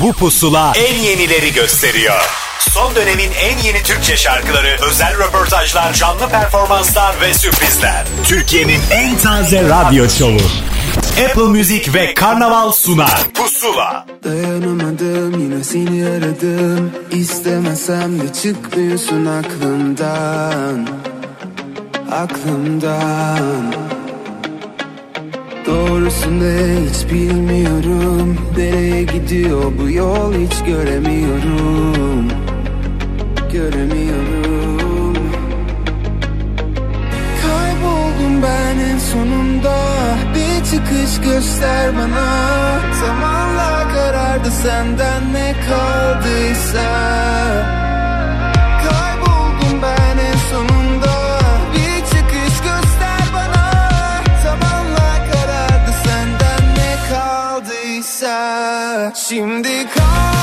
Bu pusula en yenileri gösteriyor. Son dönemin en yeni Türkçe şarkıları, özel röportajlar, canlı performanslar ve sürprizler. Türkiye'nin en taze radyo şovu. Apple Music ve Karnaval sunar. Pusula. Dayanamadım yine seni aradım İstemesem de çıkmıyorsun aklımdan Aklımdan Doğrusu ne hiç bilmiyorum. Nereye gidiyor bu yol hiç göremiyorum. Göremiyorum. Kayboldum ben en sonunda. Bir çıkış göster bana. Zamanla karardı senden ne kaldıysa Şimdi kal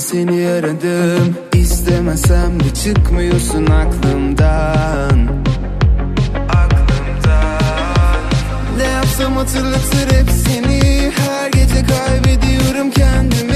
seni aradım. İstemesem de çıkmıyorsun aklımdan. Ne yapsam hatırlatır hep seni. Her gece kaybediyorum kendimi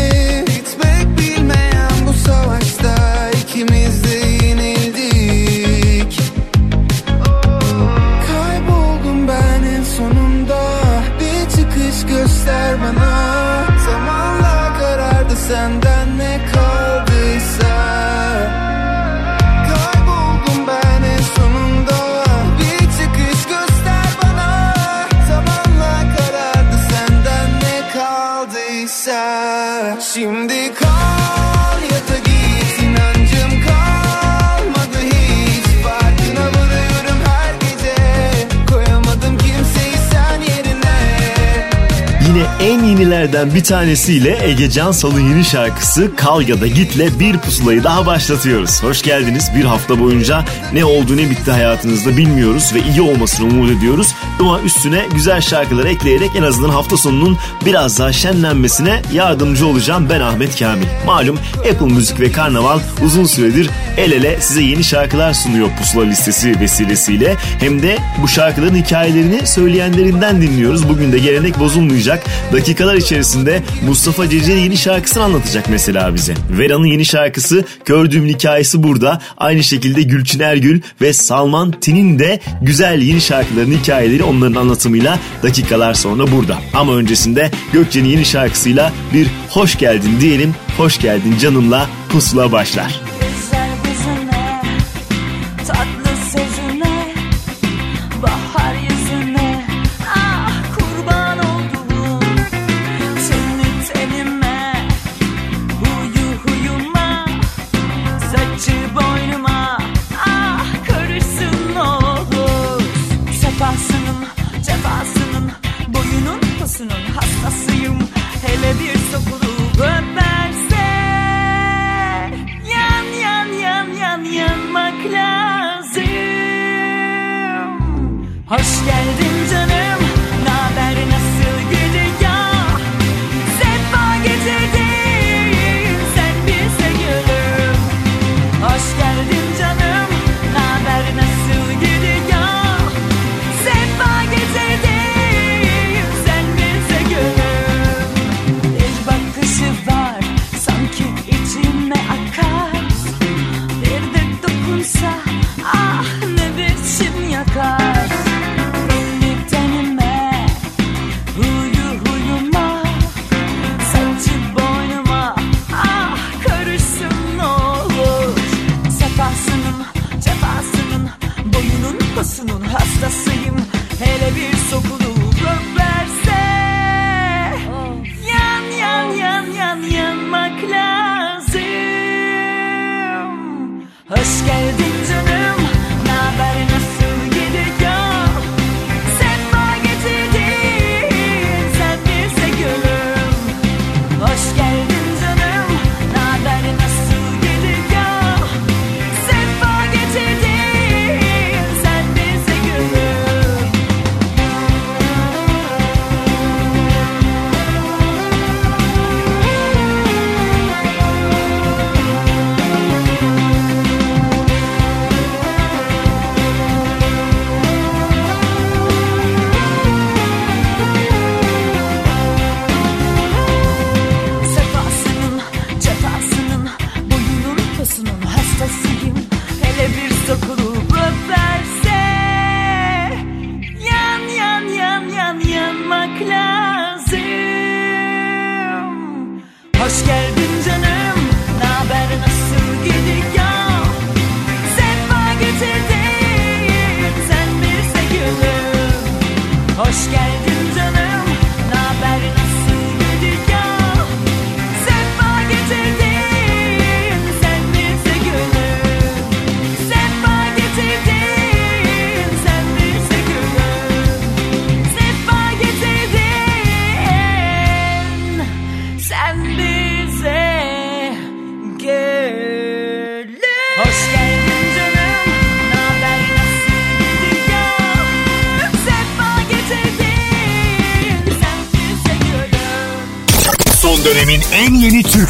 yenilerden bir tanesiyle Ege Cansal'ın yeni şarkısı Kal ya da Git'le bir pusulayı daha başlatıyoruz. Hoş geldiniz. Bir hafta boyunca ne oldu ne bitti hayatınızda bilmiyoruz ve iyi olmasını umut ediyoruz. Ama üstüne güzel şarkılar ekleyerek en azından hafta sonunun biraz daha şenlenmesine yardımcı olacağım ben Ahmet Kamil. Malum Apple Müzik ve Karnaval uzun süredir el ele size yeni şarkılar sunuyor pusula listesi vesilesiyle. Hem de bu şarkıların hikayelerini söyleyenlerinden dinliyoruz. Bugün de gelenek bozulmayacak. Dakikalar içerisinde Mustafa Ceceli yeni şarkısını anlatacak mesela bize. Vera'nın yeni şarkısı Kördüğüm hikayesi burada. Aynı şekilde Gülçin Ergül ve Salman Tin'in de güzel yeni şarkıların hikayeleri onların anlatımıyla dakikalar sonra burada. Ama öncesinde Gökçe'nin yeni şarkısıyla bir hoş geldin diyelim. Hoş geldin canımla pusula başlar.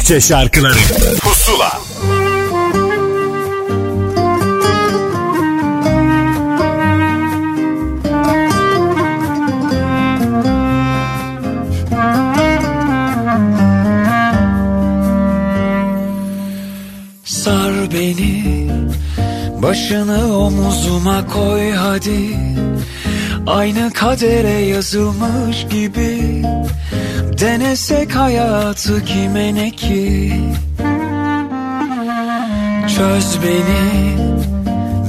Türkçe şarkıları. Pusula. Sar beni Başını omuzuma koy hadi. Aynı kadere yazılmış gibi Denesek hayatı kime ne ki? Çöz beni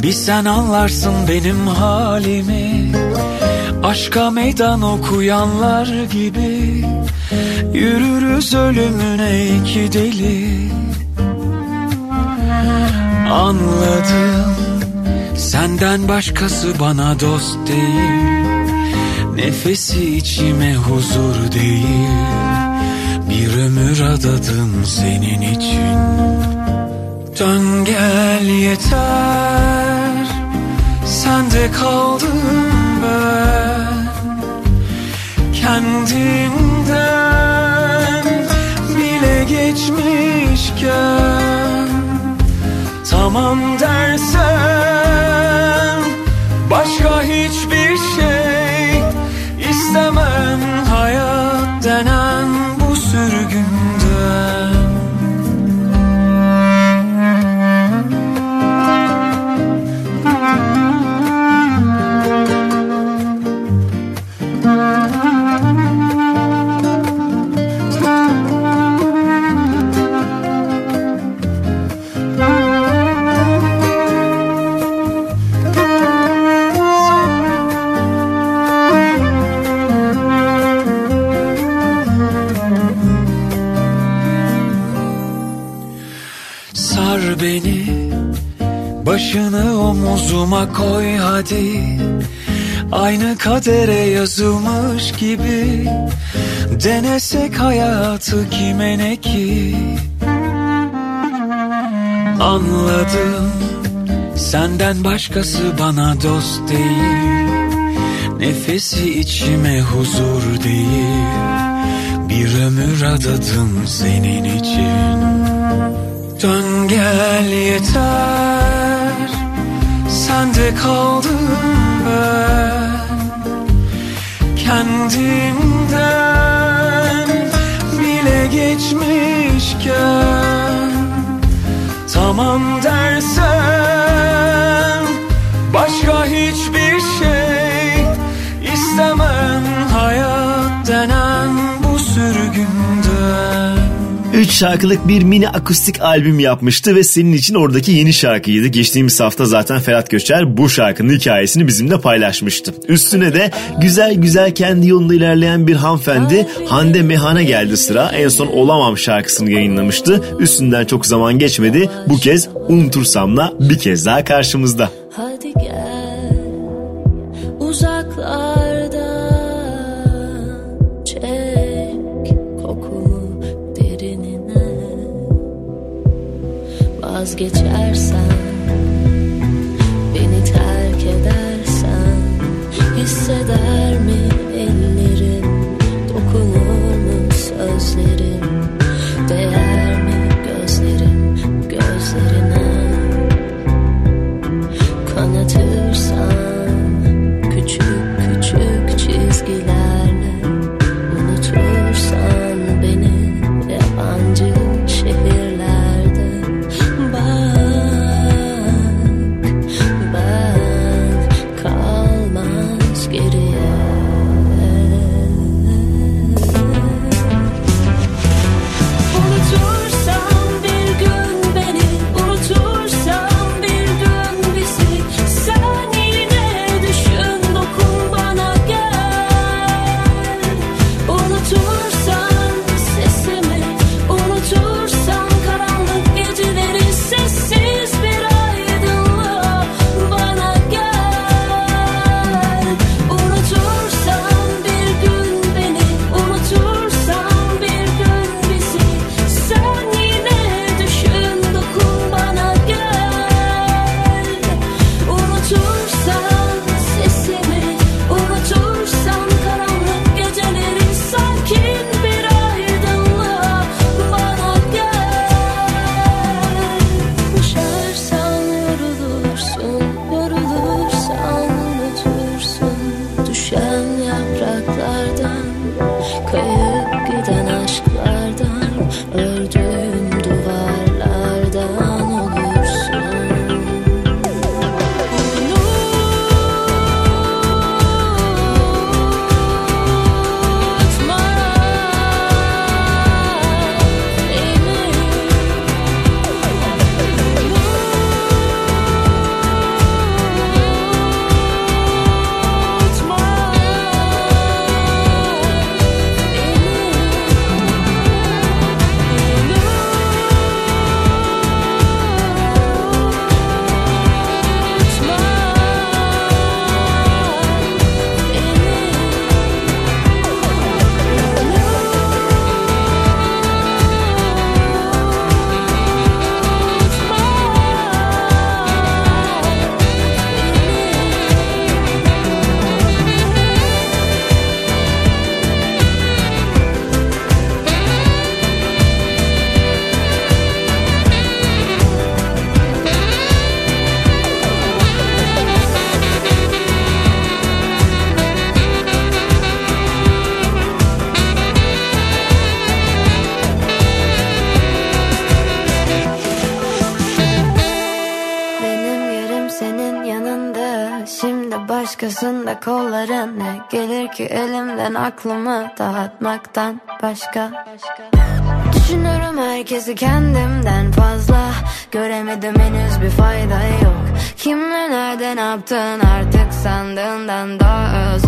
Bir sen anlarsın benim halimi. Aşka meydan okuyanlar gibi Yürürüz ölümüne iki deli. Anladım Senden başkası bana dost değil Nefesi içime huzur değil Bir ömür adadım senin için. Dön gel yeter Sende kaldım ben. Kendimden bile geçmişken Tamam dersen Başka hiçbir şey istemem Hayat denen koy hadi. Aynı kadere yazılmış gibi Denesek hayatı kime ne ki? Anladım Senden başkası bana dost değil. Nefesi içime huzur değil. Bir ömür adadım senin için. Dön gel yeter Sende kaldım ben. Kendimden bile geçmişken. Tamam dersen Başka hiçbir şey istemem. Hayat denen 3 şarkılık bir mini akustik albüm yapmıştı ve senin için oradaki yeni şarkıydı. Geçtiğimiz hafta zaten Ferhat Göçer bu şarkının hikayesini bizimle paylaşmıştı. Üstüne de güzel güzel kendi yolunda ilerleyen bir hanımefendi Hande Mehan'a geldi sıra. En son Olamam şarkısını yayınlamıştı. Üstünden çok zaman geçmedi. Bu kez Unutursam'la bir kez daha karşımızda. Hadi gel vazgeçersen aklımı dağıtmaktan başka. Düşünürüm herkesi kendimden fazla. Göremedim henüz bir fayda yok. Kimle nerede ne yaptın artık sandığından daha öz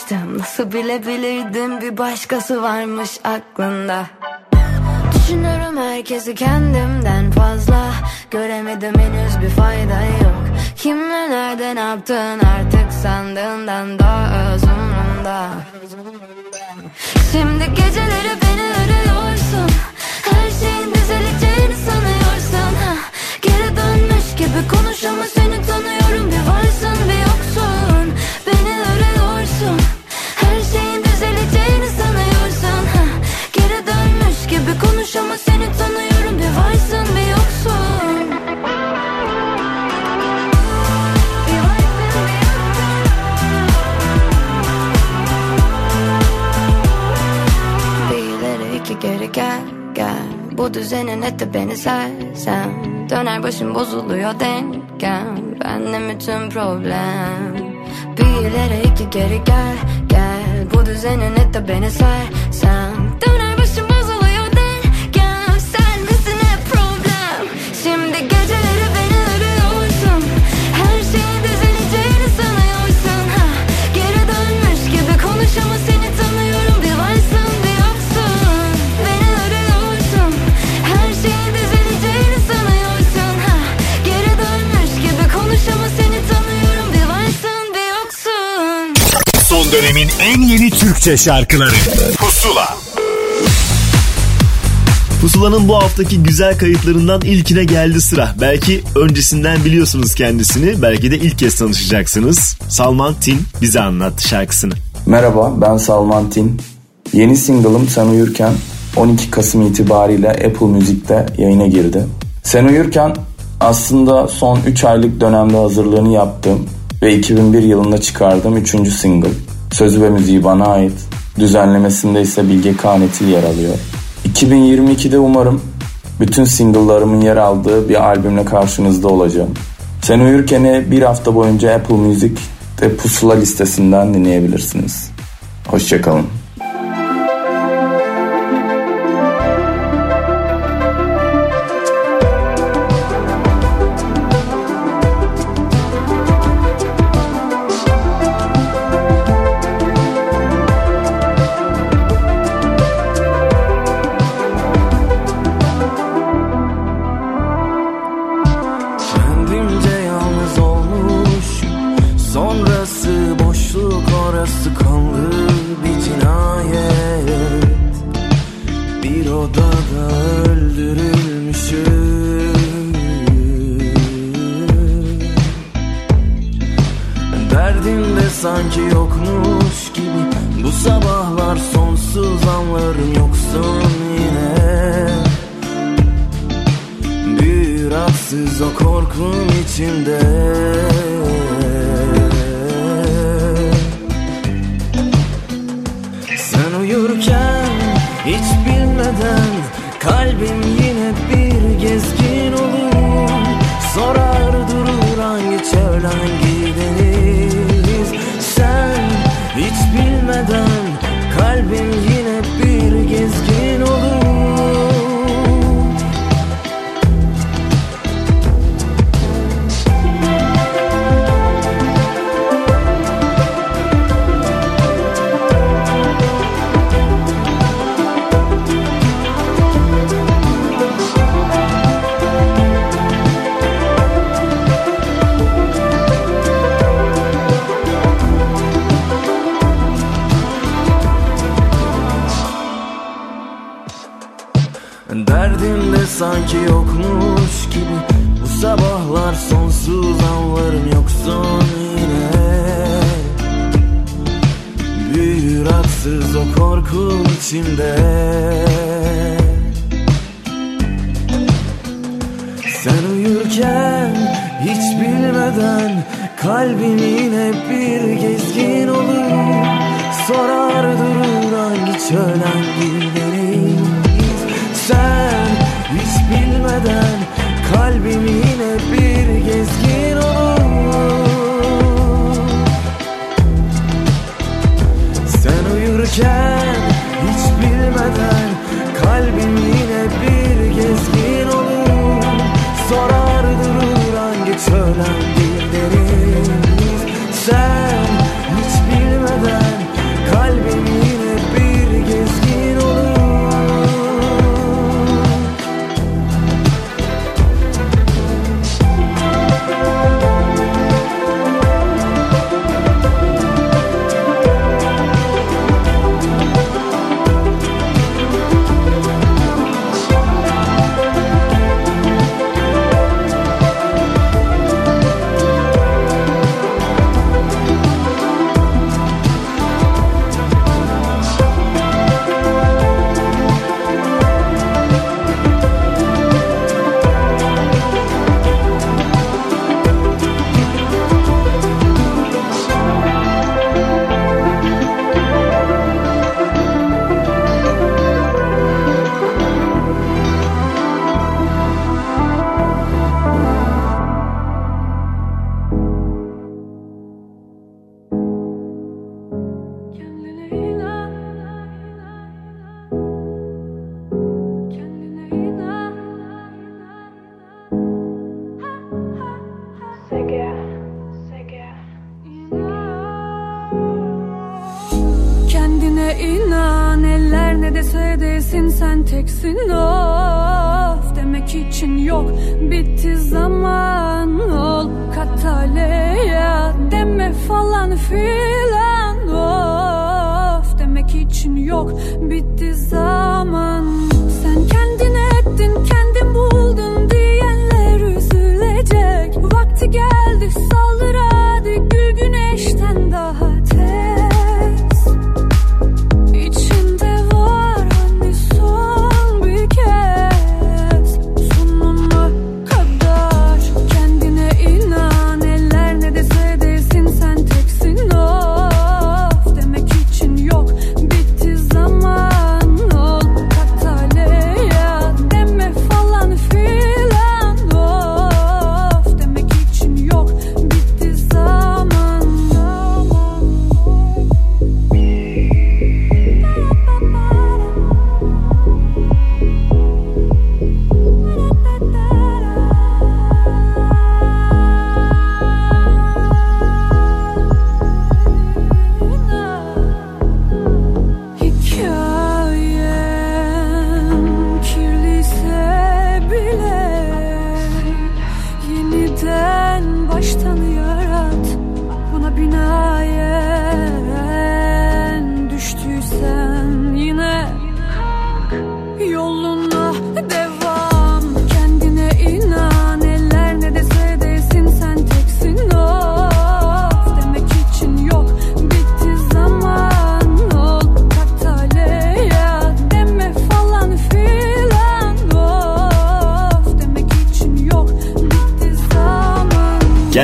sanmıştım Nasıl bilebilirdim? Bir başkası varmış aklında Düşünürüm herkesi kendimden fazla. Göremedim henüz bir fayda yok. Kimle nerede ne yaptın artık sandığından daha öz umrumda Şimdi geceleri beni arıyorsun. Her şeyin düzeleceğini sanıyorsun. Ha. Geri dönmüş gibi konuş ama seni konuş ama seni tanıyorum. Bir varsın bir yoksun. Bir iki geri gel gel. Bu düzenin etti beni sersem. Döner başım bozuluyor dengem Benle bütün problem. Bir ileri iki geri gel gel. Bu düzenin etti beni sersem Son dönemin en yeni Türkçe şarkıları Pusula Pusula'nın bu haftaki güzel kayıtlarından ilkine geldi sıra. Belki öncesinden biliyorsunuz kendisini, belki de ilk kez tanışacaksınız. Salman Tin bize anlattı şarkısını. Merhaba ben Salman Tin. Yeni single'ım Sen Uyurken 12 Kasım itibariyle Apple Müzik'te yayına girdi. Sen Uyurken aslında son 3 aylık dönemde hazırlığını yaptığım ve 2001 yılında çıkardığım 3. single. Sözü ve müziği bana ait. Düzenlemesinde ise Bilge Kanetil yer alıyor. 2022'de umarım bütün single'larımın yer aldığı bir albümle karşınızda olacağım. Sen Uyurken'i bir hafta boyunca Apple Music'te pusula listesinden dinleyebilirsiniz. Hoşçakalın.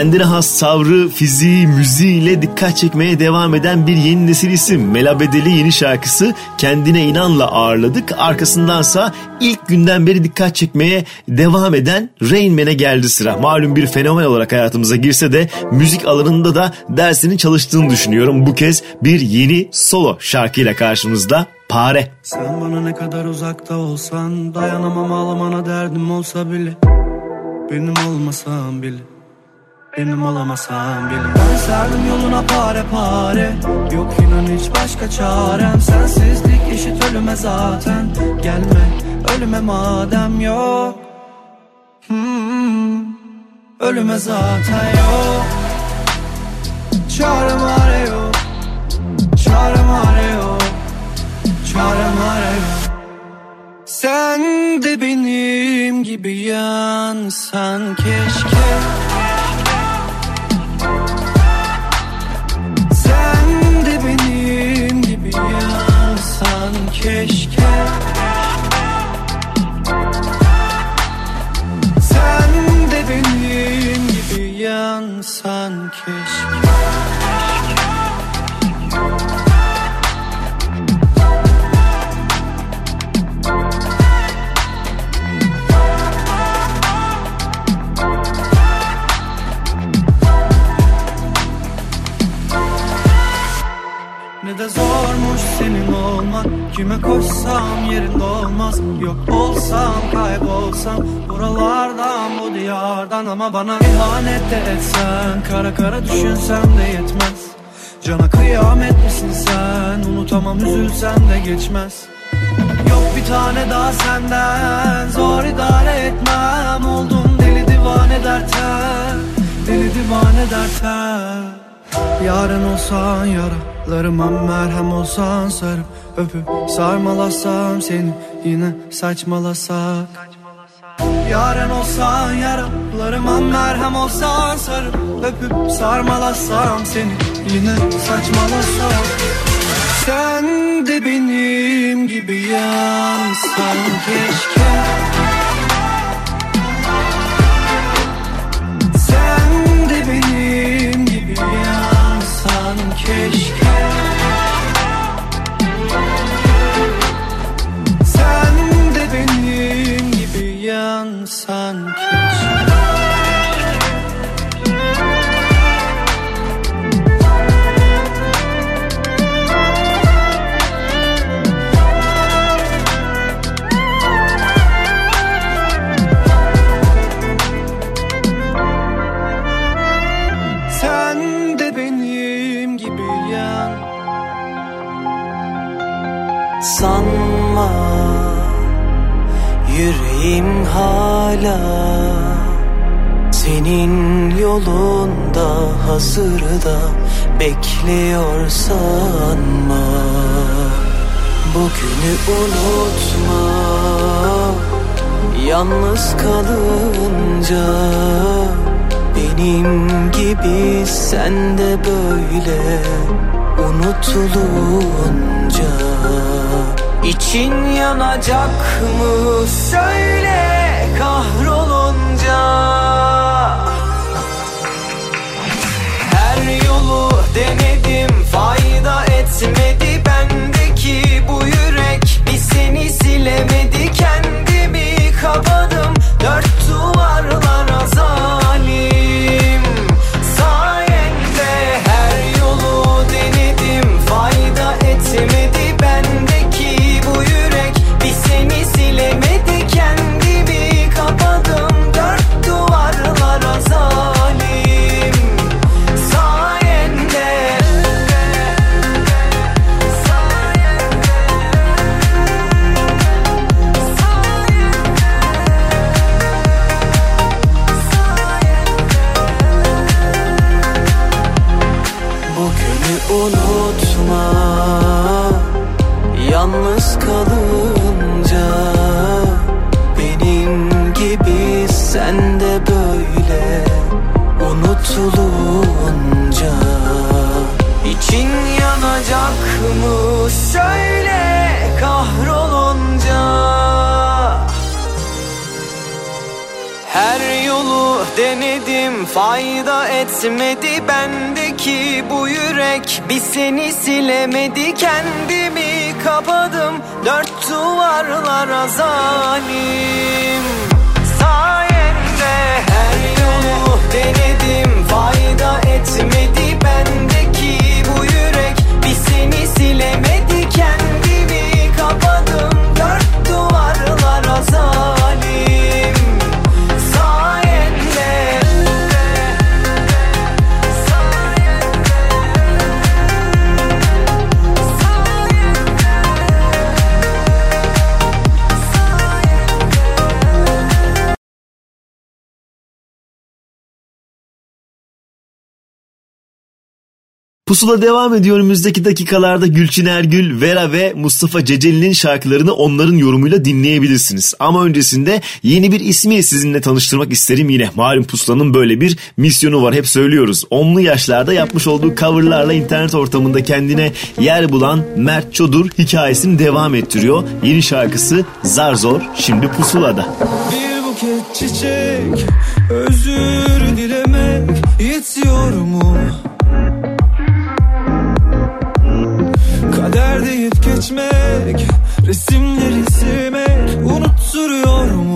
Kendine has savrı, fiziği, müziğiyle dikkat çekmeye devam eden bir yeni nesil isim. Mela Bedeli yeni şarkısı Kendine İnan'la ağırladık. Arkasındansa ilk günden beri dikkat çekmeye devam eden Rain Man'e geldi sıra. Malum bir fenomen olarak hayatımıza girse de müzik alanında da dersini çalıştığını düşünüyorum. Bu kez bir yeni solo şarkıyla karşımızda Pare. Sen bana ne kadar uzakta olsan Dayanamam ağlamana derdim olsa bile Benim olmasan bile Benim olamasan bile Ben serdim yoluna pare pare. Yok inan hiç başka çarem. Sensizlik eşit ölüme zaten. Gelme ölüme madem yok. Hmm, Ölüme zaten yok. Çarem are yok. Çarem are yok. Çarem are yok. Sen de benim gibi yansan keşke yansan keşke. Sen de benim gibi yansan keşke. Ne de zormuş senin olmak Kime koşsam yerinde olmaz. Yok olsam kaybolsam Buralardan bu diyardan. Ama bana ihanet de etsen Kara kara düşünsem de yetmez. Cana kıyamet misin sen? Unutamam üzülsen de geçmez. Yok bir tane daha senden Zor idare etmem. Oldum deli divane derten Deli divane derten Yarın olsan yaralarıma merhem olsan sarıp öpüp sarmalasam seni yine saçmalasak. Yarın olsan yaralarıma merhem olsan sarıp öpüp sarmalasam seni yine saçmalasak. Sen de benim gibi yansan keşke keşke. Sen de benim gibi yansan hala Senin yolunda hazırda bekliyor sanma Bugünü unutma Yalnız kalınca Benim gibi sen de böyle Unutulunca. İçin yanacak mı? Söyle kahrolunca. Her yolu denedim fayda etmedi bendeki bu yürek. Bir seni silemedi kendimi kapadım. Dört duvarlara Unutulunca İçin yanacak mı söyle kahrolunca. Her yolu denedim fayda etmedi bendeki bu yürek. Bir seni silemedi kendimi kapadım. Dört duvarlara zalim. Sayende her yolu denedim fayda etmedi bendeki bu yürek. Bir seni silemedi Pusula devam ediyor önümüzdeki dakikalarda Gülçin Ergül, Vera ve Mustafa Ceceli'nin şarkılarını onların yorumuyla dinleyebilirsiniz. Ama öncesinde yeni bir ismi sizinle tanıştırmak isterim yine. Malum Pusula'nın böyle bir misyonu var hep söylüyoruz. Onlu yaşlarda yapmış olduğu coverlarla internet ortamında kendine yer bulan Mert Çodur hikayesini devam ettiriyor. Yeni şarkısı Zar Zor şimdi Pusula'da. Bir buket çiçek özür dilemek yetiyor mu? Geçmek resimleri silmek unutturuyor mu?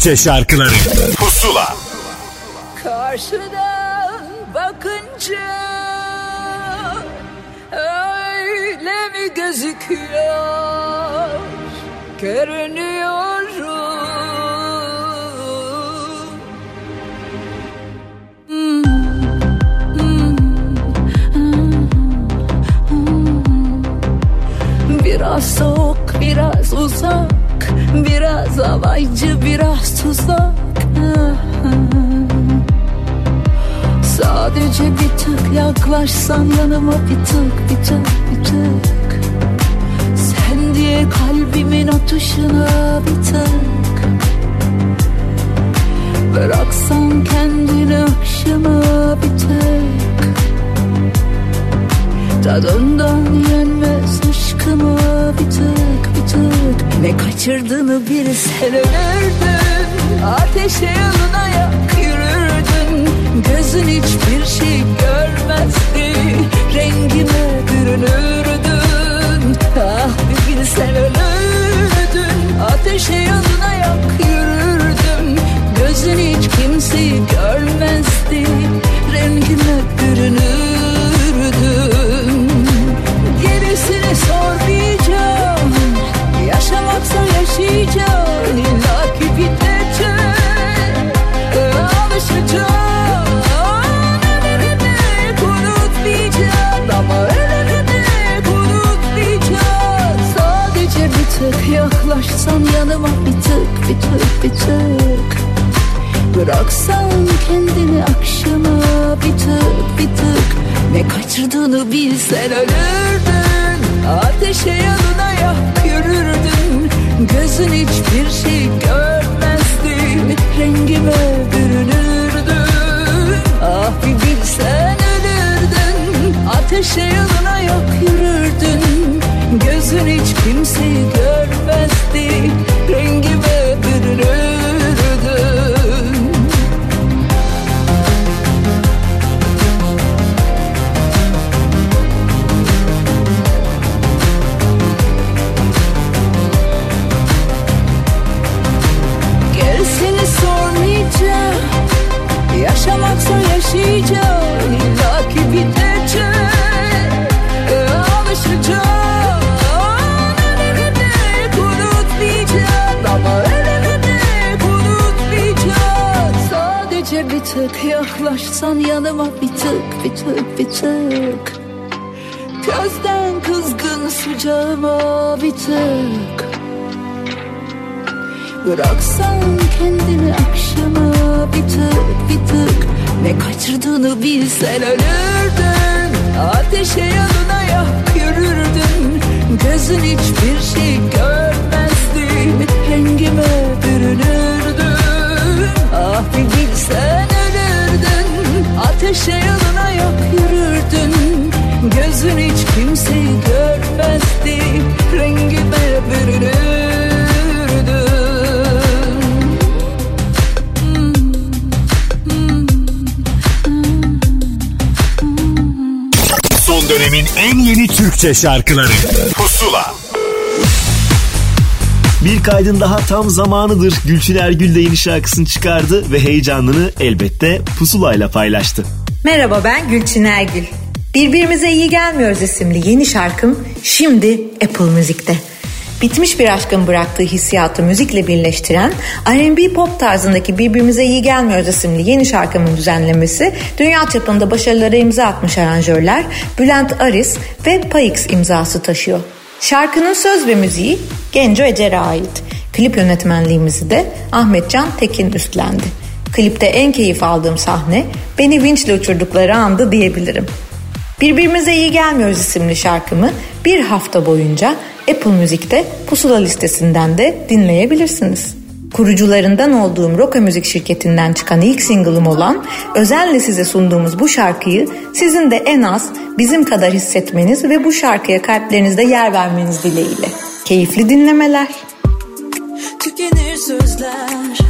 Türkçe şarkıları Pusula Karşıdan bakınca öyle mi gözüküyor? Görünüyorum. Hmm, hmm, hmm. Biraz soğuk, biraz uzak Biraz alaycı, biraz tuzak. Sadece bir tık yaklaşsan yanıma bir tık, bir tık, bir tık. Sen diye kalbimin atışına bir tık. Bıraksan kendini akşama bir tık. Tadından yenmez aşkıma bir tık bir tık Ne kaçırdığını bilsen ölürdün. Ateşe yanına yak yürürdün. Gözün hiçbir şey görmezdi. Rengime bürünürdün. Ah bir bilsen ölürdün. Ateşe yanına yak yürürdün. Gözün hiç kimseyi görmezdi. Rengime bürünürdün. Gerisini sormayacağım İlla ki bitecek Alışacağım Ölümüne unutmayacağım Ama ölümüne unutmayacağım Sadece bir tık yaklaşsan yanıma bir tık bir tık Bıraksan kendini akşama bir tık bir tık. Ne kaçırdığını bilsen ölürdün. Ateşe yanına yak yürürdün Gözün hiçbir şey görmezdi. Rengime bürünürdün Ah bir bilsen ölürdün. Ateşe yanına yak Gözün hiç kimseyi görmezdi yaklaşsan yanıma bir tık bir tık bir tık. Gözden kızgın sıcağıma bir tık. Bıraksan kendini akşama bir tık bir tık. Ne kaçırdığını bilsen ölürdün. Ateşe yanına yak yürürdün. Gözün hiçbir şey görmezdi. Rengime bürünürdün. Ah bir bilsen Ateşe yanına yak yürürdün. Gözün hiç kimseyi görmezdi. Rengime bürünürdün Son dönemin en yeni Türkçe şarkıları Bir kaydın daha tam zamanıdır. Gülçin Ergül de yeni şarkısını çıkardı ve heyecanını elbette pusulayla paylaştı. Merhaba ben Gülçin Ergül. Birbirimize iyi gelmiyoruz isimli yeni şarkım şimdi Apple Müzik'te. Bitmiş bir aşkın bıraktığı hissiyatı müzikle birleştiren R&B pop tarzındaki Birbirimize iyi gelmiyoruz isimli yeni şarkımın düzenlemesi dünya çapında başarılara imza atmış aranjörler Bülent Aris ve Payix imzası taşıyor. Şarkının söz ve müziği Genco Ecer'e ait. Klip yönetmenliğimizi de Ahmet Can Tekin üstlendi. Klipte en keyif aldığım sahne beni vinçle uçurdukları andı diyebilirim. Birbirimize iyi gelmiyoruz isimli şarkımı bir hafta boyunca Apple Müzik'te pusula listesinden de dinleyebilirsiniz. Kurucularından olduğum Roka Müzik şirketinden çıkan ilk single'ım olan özenle size sunduğumuz bu şarkıyı sizin de en az bizim kadar hissetmeniz ve bu şarkıya kalplerinizde yer vermeniz dileğiyle. Keyifli dinlemeler. Tükenir sözler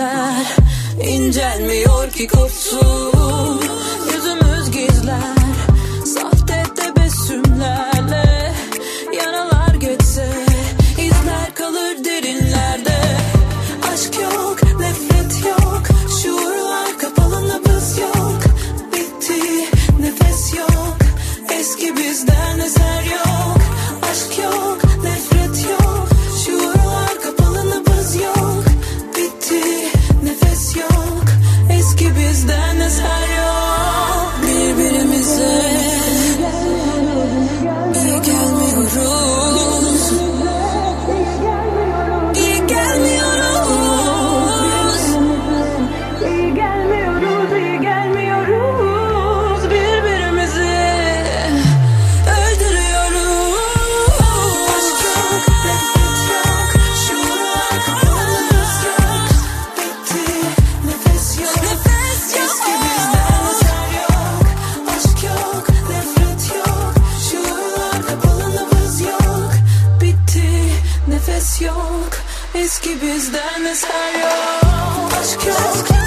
Dertler incelmiyor ki kopsun Yüzümüz gizler, Eski bizden eser yok. Aşk yok,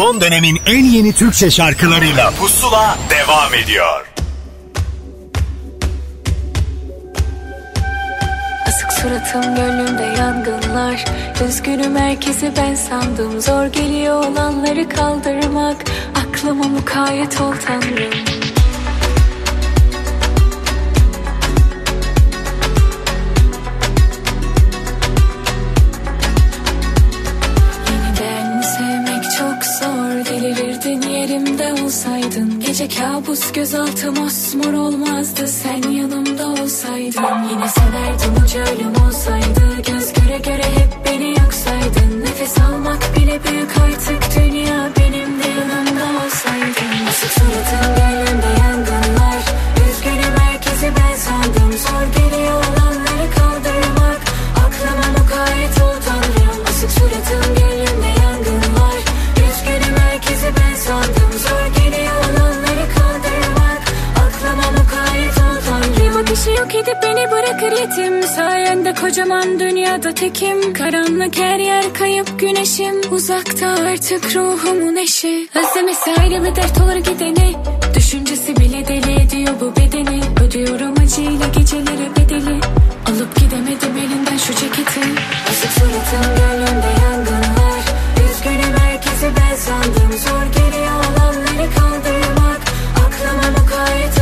Son dönemin en yeni Türkçe şarkılarıyla Pusula devam ediyor. Asık suratım gönlümde yangınlar. Üzgünüm herkesi ben sandım. Zor geliyor olanları kaldırmak. Aklıma mukayyet ol Tanrım kabus gözaltı mosmor olmazdı. Sen yanımda olsaydın Yine severdim ucu ölüm kocaman dünyada tekim Karanlık her yer kayıp güneşim. Uzakta artık ruhumun eşi. Özlemesi ayrılı dert olur gideni. Düşüncesi bile deli ediyor bu bedeni. Ödüyorum acıyla geceleri bedeli. Alıp gidemedim elinden şu ceketi. Asık suratın gönlümde yangınlar. Üzgünüm herkesi ben sandım. Zor geliyor olanları kaldırmak. Aklıma mukayyet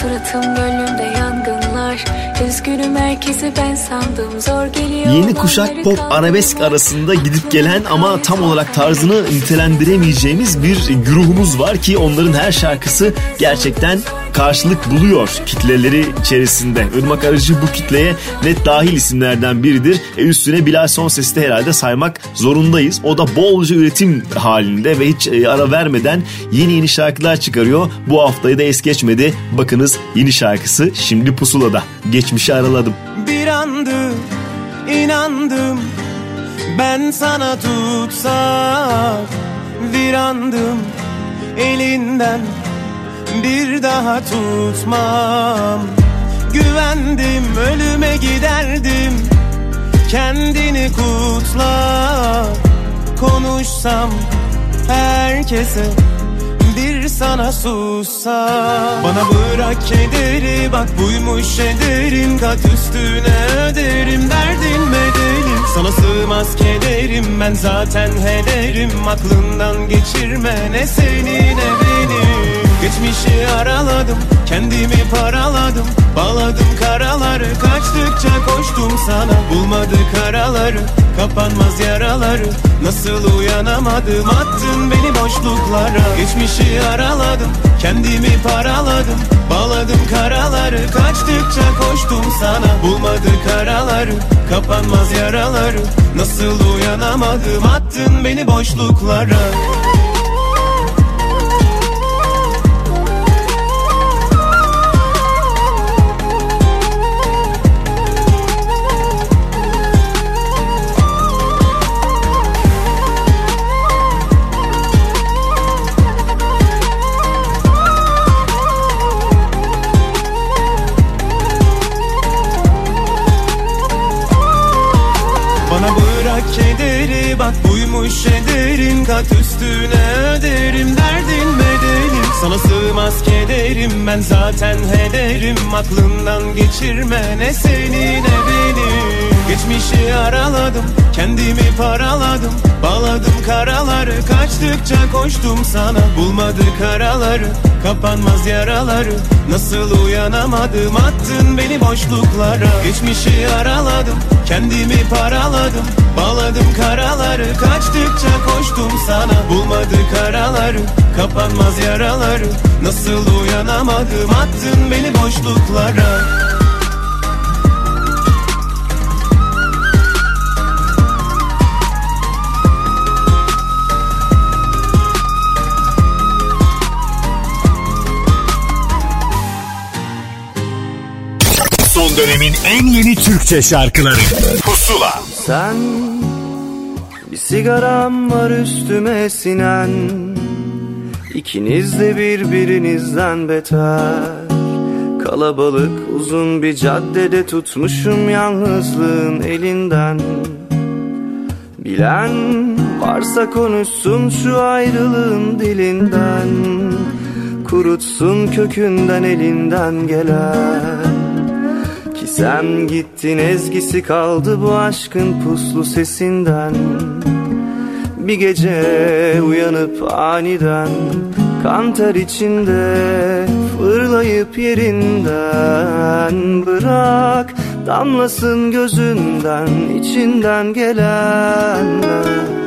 suratım gönlümde yangınlar Üzgünüm herkesi ben sandım Zor geliyor Yeni kuşak pop arabesk arasında gidip gelen ama tam olarak tarzını nitelendiremeyeceğimiz bir güruhumuz var ki onların her şarkısı gerçekten karşılık buluyor kitleleri içerisinde. Irmak Arıcı bu kitleye net dahil isimlerden biridir. E üstüne Bilal Sonses'i de herhalde saymak zorundayız. O da bolca üretim halinde ve hiç e, ara vermeden yeni yeni şarkılar çıkarıyor. Bu haftayı da es geçmedi. Bakınız yeni şarkısı şimdi pusulada. Geçmişi araladım. Bir andı inandım. Ben sana tutsak bir andım elinden bir daha tutmam. Güvendim ölüme giderdim. Kendini kutla. Konuşsam herkese sana sussam Bana bırak kederi bak buymuş ederin Kat üstüne öderim derdin bedelim Sana sığmaz kederim ben zaten hederim. Aklından geçirme ne seni ne beni Geçmişi araladım kendimi paraladım. Bağladım karaları kaçtıkça koştum sana. Bulmadık araları kapanmaz yaraları. Nasıl uyanamadım attın beni boşluklara. Geçmişi araladım kendimi paraladım. Bağladım karaları kaçtıkça koştum sana. Bulmadık araları kapanmaz yaraları. Nasıl uyanamadım attın beni boşluklara Kat üstüne öderim derdin bedelim Sana sığmaz kederim ben zaten hederim. Aklından geçirme ne seni ne beni. Geçmişi araladım kendimi paraladım. Bağladım karaları kaçtıkça koştum sana. Bulmadık araları kapanmaz yaraları. Nasıl uyanamadım attın beni boşluklara. Geçmişi araladım kendimi paraladım Bağladım karaları. Kaçtıkça koştum sana Bulmadık araları kapanmaz yaraları Nasıl uyanamadım? Attın beni boşluklara Son dönemin en yeni Türkçe şarkıları. Pusula. Sen bir sigaram var üstüme sinen. İkiniz de birbirinizden beter. Kalabalık uzun bir caddede tutmuşum yalnızlığın elinden. Bilen varsa konuşsun şu ayrılığın dilinden. Kurutsun kökünden elinden gelen sen gittin ezgisi kaldı bu aşkın puslu sesinden. Bir gece uyanıp aniden Kanter içinde fırlayıp yerinden Bırak damlasın gözünden içinden gelenler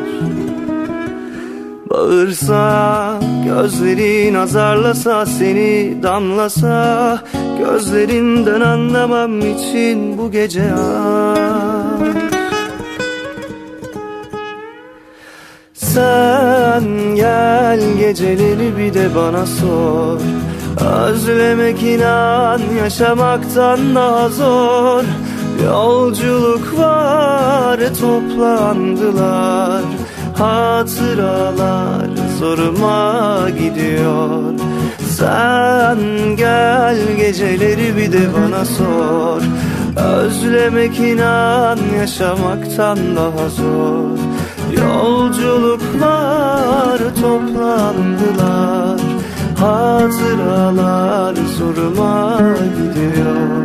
Bağırsa gözlerin azarlasa seni damlasa Gözlerinden anlamam için bu gece aç Sen gel geceleri bir de bana sor. Özlemek inan yaşamaktan daha zor. Yolculuk var toplandılar Hatıralar zoruma gidiyor. Sen gel geceleri bir de bana sor. Özlemek inan yaşamaktan daha zor. Yolculuklar toplandılar. Hatıralar zoruma gidiyor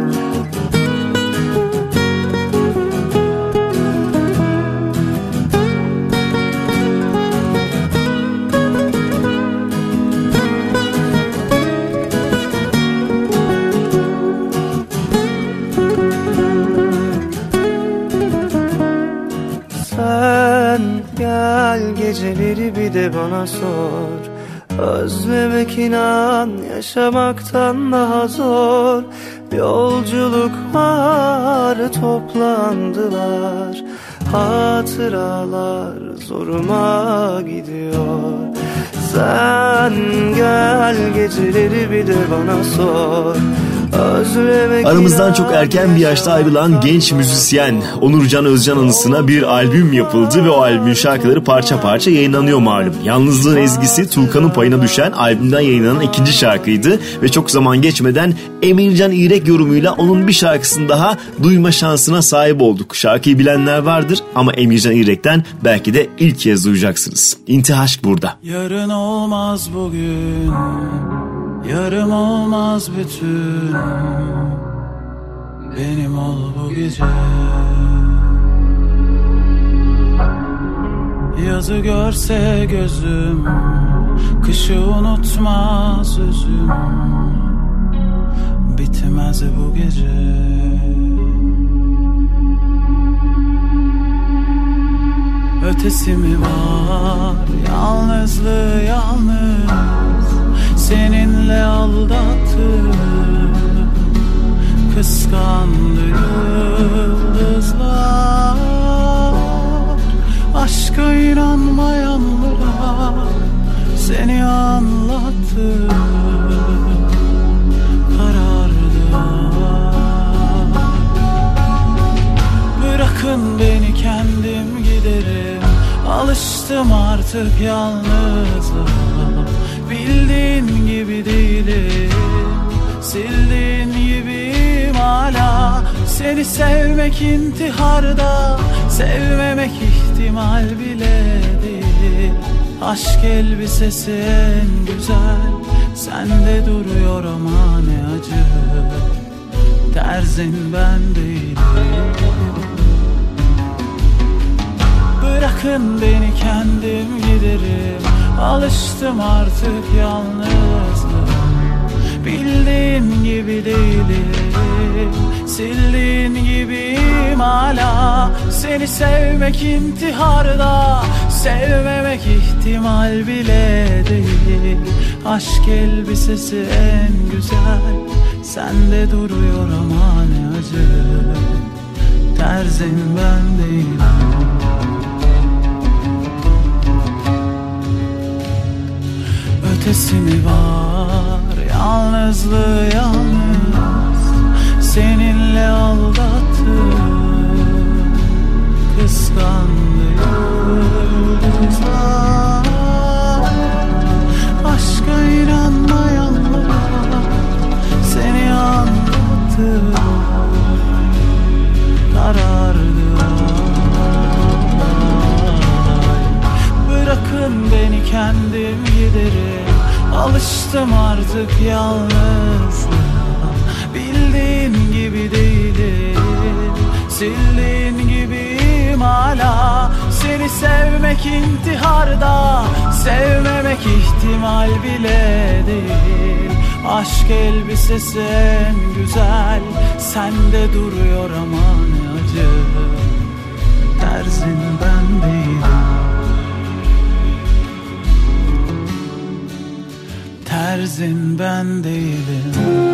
geceleri bir de bana sor. Özlemek inan yaşamaktan daha zor. Yolculuk var toplandılar. Hatıralar zoruma gidiyor. Sen gel geceleri bir de bana sor Aramızdan çok erken bir yaşta ayrılan genç müzisyen Onurcan Özcan anısına bir albüm yapıldı ve o albümün şarkıları parça parça yayınlanıyor malum. Yalnızlığın ezgisi Tulkan'ın payına düşen albümden yayınlanan ikinci şarkıydı ve çok zaman geçmeden Emircan İrek yorumuyla onun bir şarkısını daha duyma şansına sahip olduk. Şarkıyı bilenler vardır ama Emircan İrek'ten belki de ilk kez duyacaksınız. İntihaşk burada. Yarın olmaz bugün Yarım olmaz bütün Benim ol bu gece. Yazı görse gözüm Kışı unutmaz özüm Bitmez bu gece. Ötesi mi var? Yalnızlığı yalnız Seninle aldattı Kıskandı yıldızlar. Aşka inanmayanlara Seni anlattı Karardı. Bırakın beni kendim giderim. Alıştım artık yalnızlığa Bildiğin gibi değilim. Sildiğin gibiyim hala. Seni sevmek intiharda Sevmemek ihtimal bile değil. Aşk elbisesi en güzel Sende duruyor ama ne acı. Terzin ben değilim. Bırakın beni kendim giderim Alıştım artık yalnızlığa. Bildiğin gibi değilim Sildiğin gibiyim hala. Seni sevmek intiharda Sevmemek ihtimal bile değil. Aşk elbisesi en güzel Sende duruyor ama ne acı. Terzin ben değilim mi var? Yalnızlığı yalnız bile değil. Aşk elbisesi en güzel Sende duruyor ama ne acı. Terzin ben değilim. Terzin ben değilim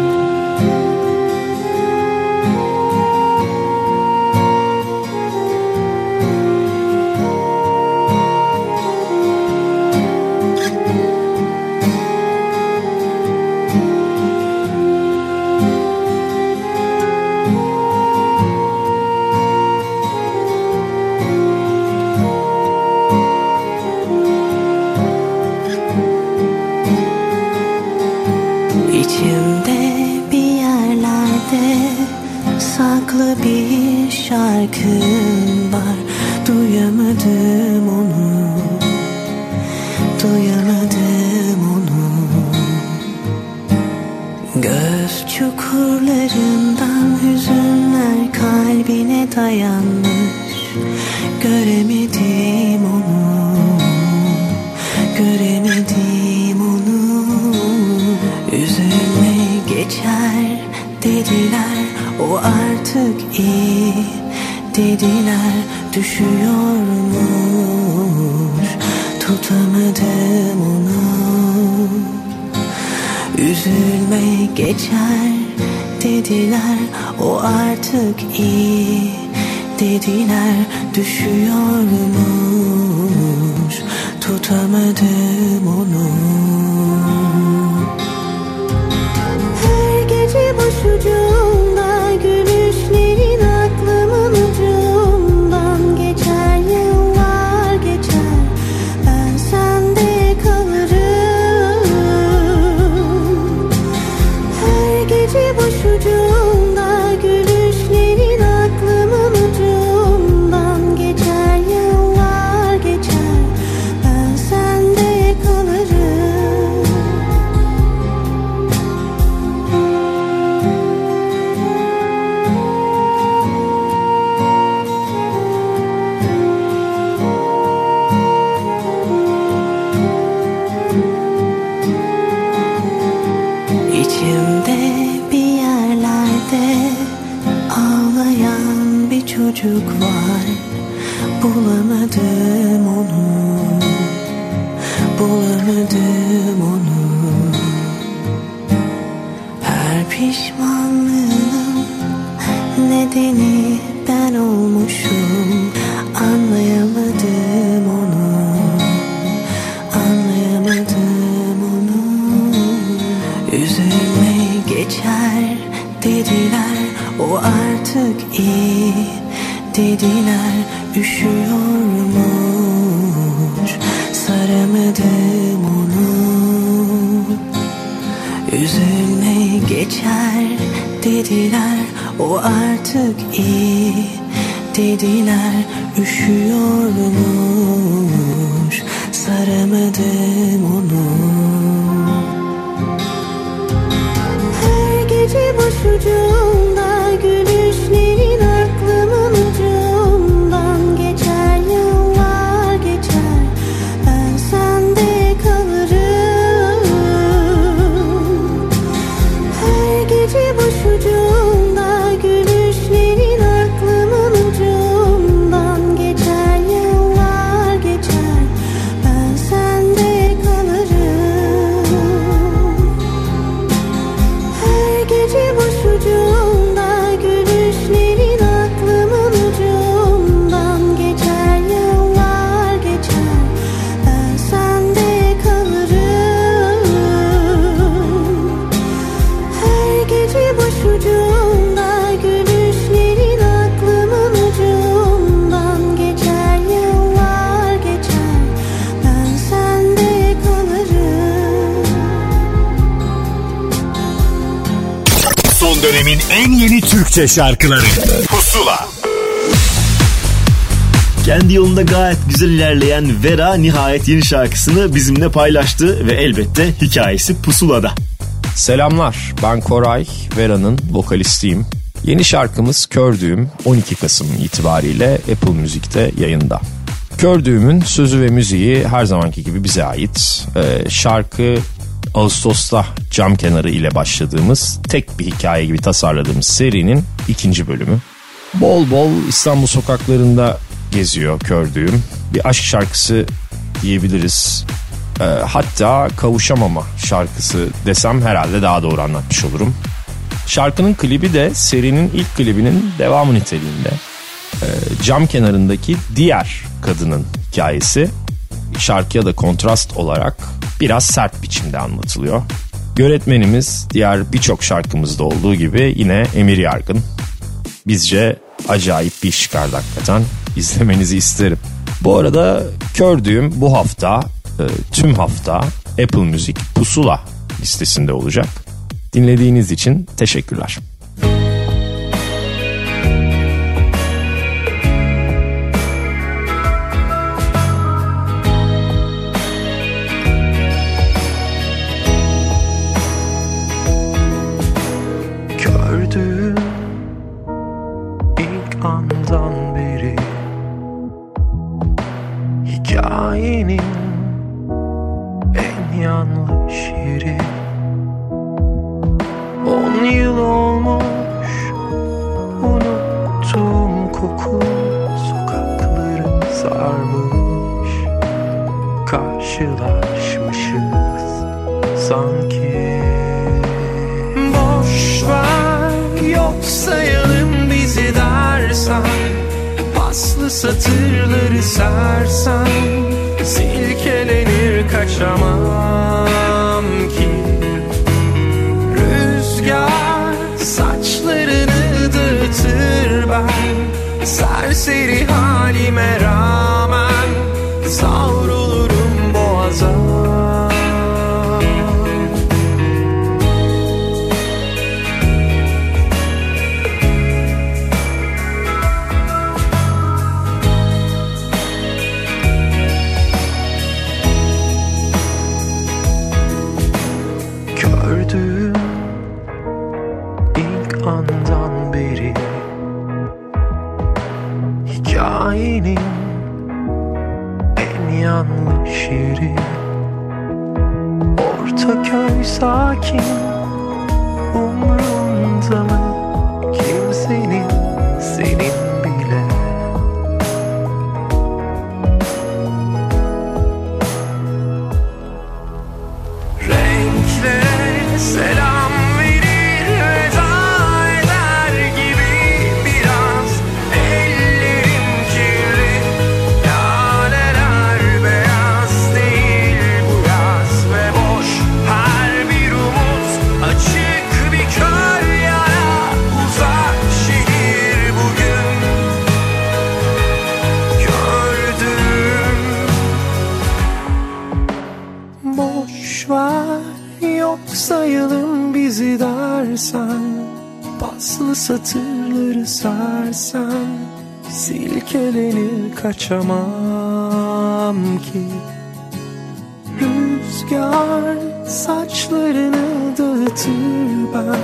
şarkım var. Duyamadım onu. Duyamadım onu. Göz çukurlarından hüzünler kalbine dayanmış dediler Düşüyormuş Tutamadım onu. Üzülme geçer dediler O artık iyi. Dediler Düşüyormuş Tutamadım onu Türkçe şarkıları Pusula Kendi yolunda gayet güzel ilerleyen Vera nihayet yeni şarkısını bizimle paylaştı ve elbette hikayesi pusulada. Selamlar ben Koray, Vera'nın vokalistiyim. Yeni şarkımız Kördüğüm 12 Kasım itibariyle Apple Müzik'te yayında. Kördüğüm'ün sözü ve müziği her zamanki gibi bize ait. Ee, şarkı Ağustos'ta cam kenarı ile başladığımız tek bir hikaye gibi tasarladığımız serinin ikinci bölümü. Bol bol İstanbul sokaklarında geziyor Kördüğüm. Bir aşk şarkısı diyebiliriz. Ee, hatta kavuşamama şarkısı desem herhalde daha doğru anlatmış olurum. Şarkının klibi de serinin ilk klibinin devamı niteliğinde. Ee, cam kenarındaki diğer kadının hikayesi şarkıya da kontrast olarak biraz sert biçimde anlatılıyor. Yönetmenimiz diğer birçok şarkımızda olduğu gibi yine Emir Yargın. Bizce acayip bir iş çıkardı hakikaten. İzlemenizi isterim. Bu arada Kördüğüm bu hafta e, tüm hafta Apple Müzik Pusula listesinde olacak. Dinlediğiniz için teşekkürler. Hikayenin en yanlış yeri. Ortaköy sakin satırları sersen Silkelenir kaçamam ki. Rüzgar saçlarını dağıtır ben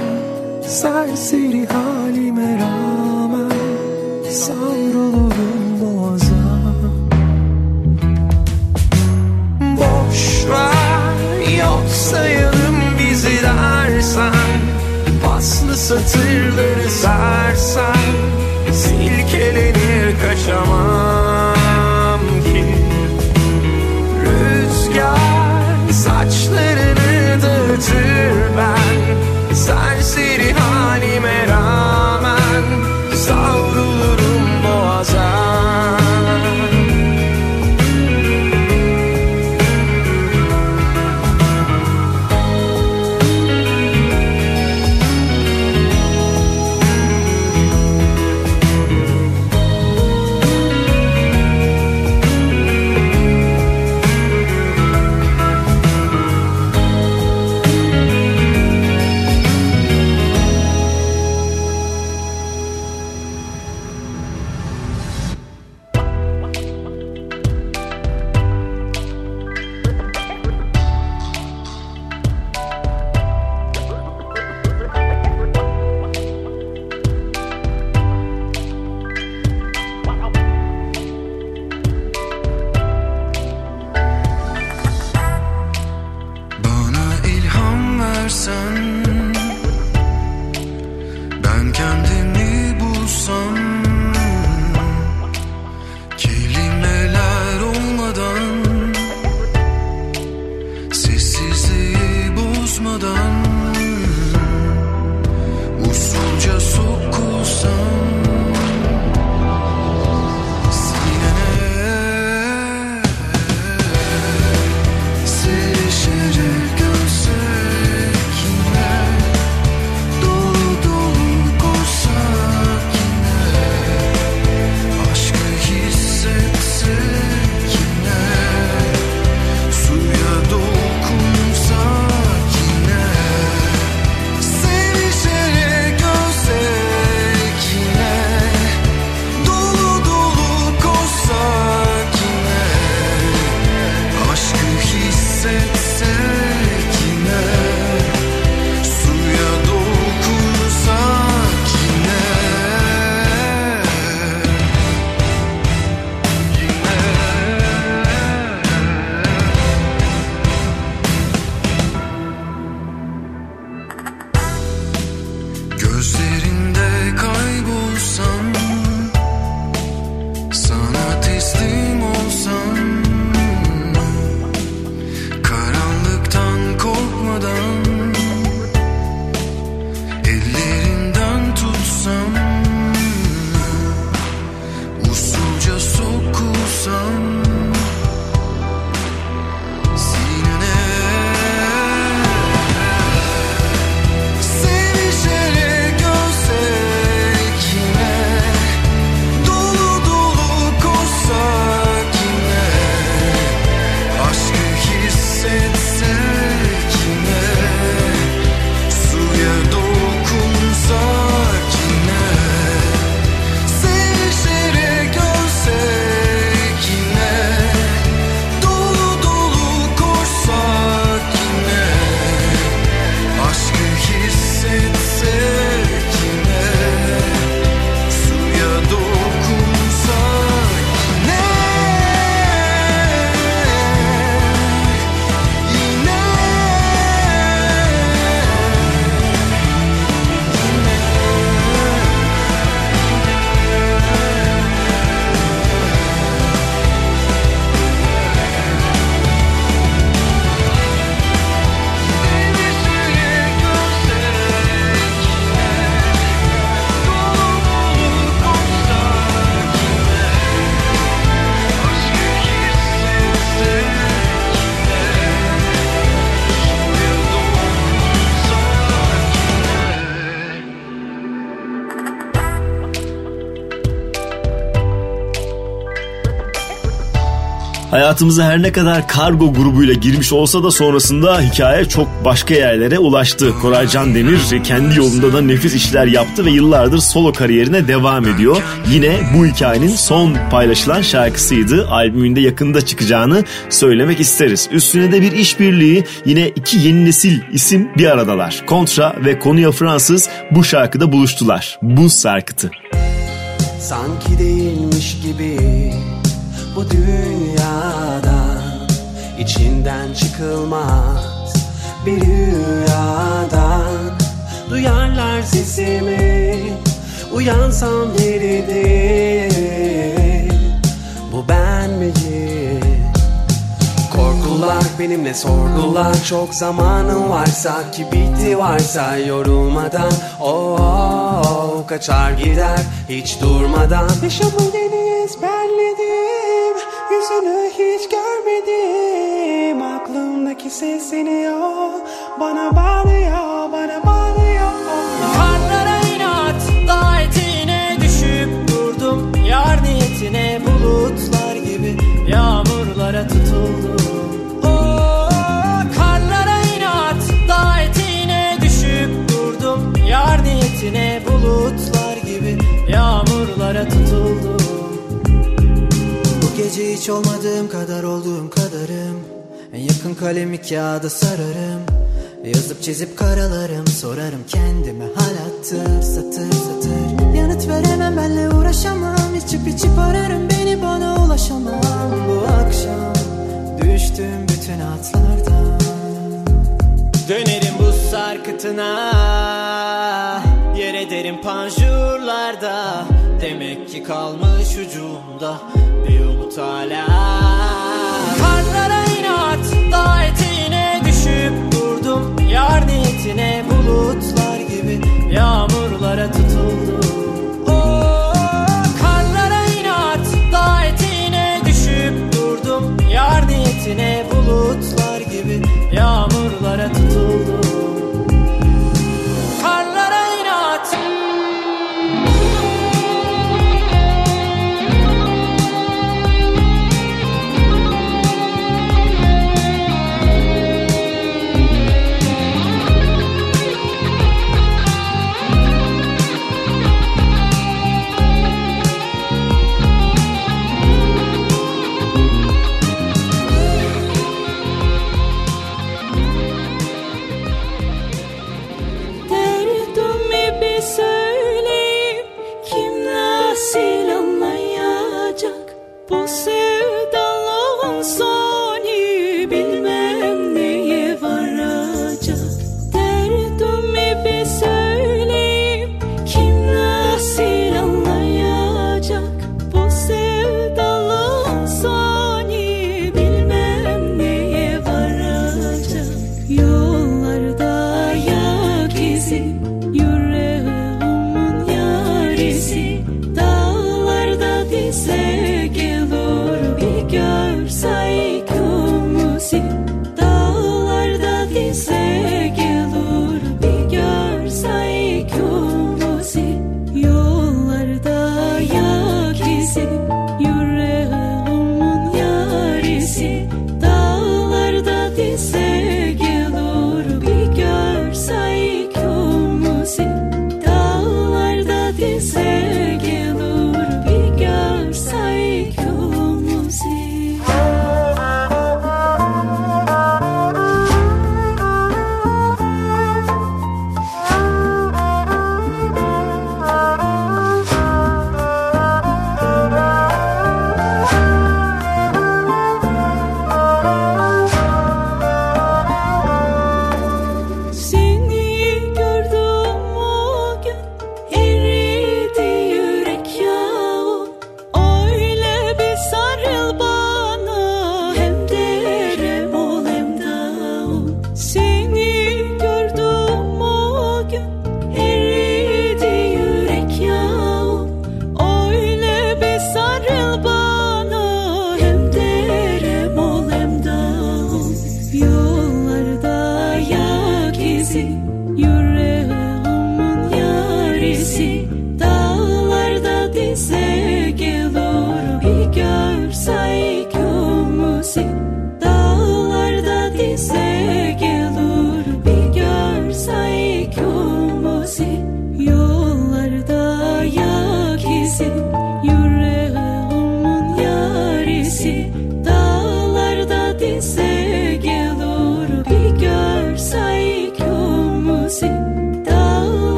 Serseri halime rağmen Savrulurum satırları sersen Silkelenir kaçamam Hayatımıza her ne kadar kargo grubuyla girmiş olsa da sonrasında hikaye çok başka yerlere ulaştı. Koray Can Demir kendi yolunda da nefis işler yaptı ve yıllardır solo kariyerine devam ediyor. Yine bu hikayenin son paylaşılan şarkısıydı. Albümünde yakında çıkacağını söylemek isteriz. Üstüne de bir işbirliği yine iki yeni nesil isim bir aradalar. Kontra ve Konuya Fransız bu şarkıda buluştular. Buz Sarkıtı. Sanki değilmiş gibi bu dünyada içinden çıkılmaz bir rüyadan. Duyarlar sesimi uyansam biridir bu ben miyim? Korkular benimle sorgular. Çok zamanım varsa ki bitti varsa Yorulmadan. Oh, oh, oh, kaçar gider hiç durmadan. Yaşamın yeni ezberledim Yüzünü hiç görmedim. Aklımdaki sesleniyor Bana bağırıyor bana bağırıyor. Karlara inat dağ eteğine düşüp durdum Yar niyetine bulutlar gibi yağmurlara tutuldum. Oo, karlara inat dağ eteğine düşüp durdum Yar niyetine gece hiç olmadığım kadar olduğum kadarım. En yakın kalemi kağıda sararım. Yazıp çizip karalarım Sorarım kendime hal attır satır satır. Yanıt veremem benle uğraşamam. İçip içip ararım beni bana ulaşamam. Bu akşam düştüm bütün atlardan Dönerim bu sarkıtına Yer ederim panjurlarda Demek ki kalmış ucumda Bir umut hala. Karlara inat Dağ eteğine düşüp durdum Yar niyetine bulutlar gibi Yağmurlara tutuldum. Oo, karlara inat Dağ eteğine düşüp durdum Yar niyetine bulutlar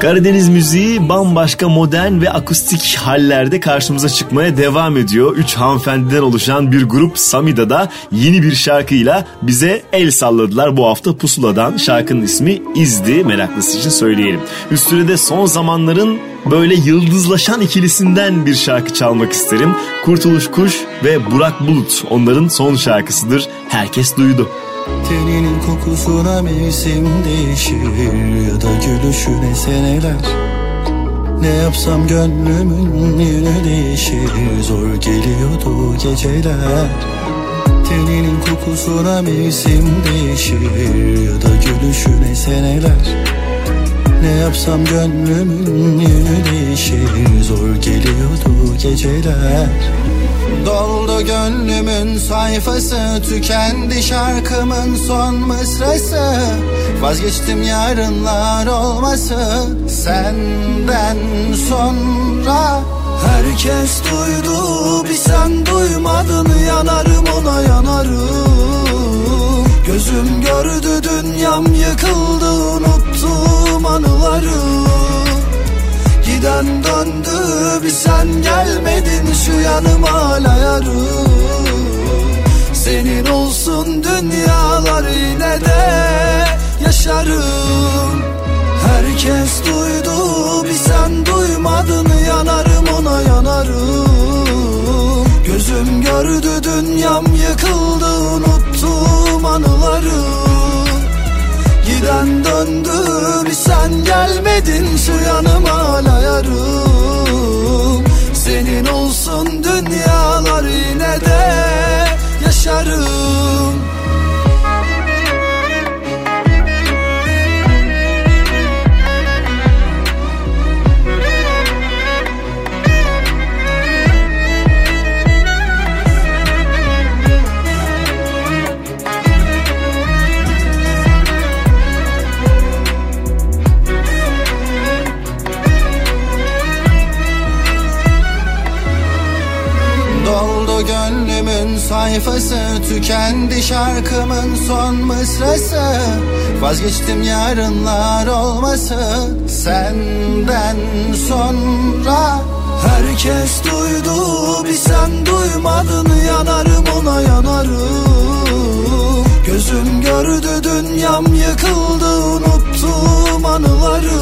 Karadeniz müziği bambaşka modern ve akustik hallerde karşımıza çıkmaya devam ediyor. Üç hanımefendiden oluşan bir grup Samida'da yeni bir şarkıyla bize el salladılar bu hafta Pusula'dan. Şarkının ismi İzdi meraklısı için söyleyelim. Üstüne de son zamanların böyle yıldızlaşan ikilisinden bir şarkı çalmak isterim. Kurtuluş Kuş ve Burak Bulut onların son şarkısıdır. Herkes duydu. Teninin kokusuna mevsim değişir Ya da gülüşüne seneler. Ne yapsam gönlümün yönü değişir Zor geliyordu geceler. Teninin kokusuna mevsim değişir Ya da gülüşüne seneler. Ne yapsam gönlümün yönü değişir Zor geliyordu geceler Doldu gönlümün sayfası Tükendi şarkımın son mısrası. Vazgeçtim yarınlar olması Senden sonra. Herkes duydu bir sen duymadın Yanarım ona yanarım. Gözüm gördü dünyam yıkıldı Unuttum anıları Giden döndü bir sen gelmedin Şu yanıma hala Senin olsun dünyalar yine de yaşarım. Herkes duydu bir sen duymadın Yanarım ona yanarım. Gözüm gördü dünyam yıkıldı Unuttum anıları Giden döndü sen gelmedin Şu yanıma hala Senin olsun dünyalar yine de yaşarım sayfası Tükendi şarkımın son mısrası. Vazgeçtim yarınlar olması Senden sonra. Herkes duydu bir sen duymadın Yanarım ona yanarım. Gözüm gördü dünyam yıkıldı Unuttum anıları.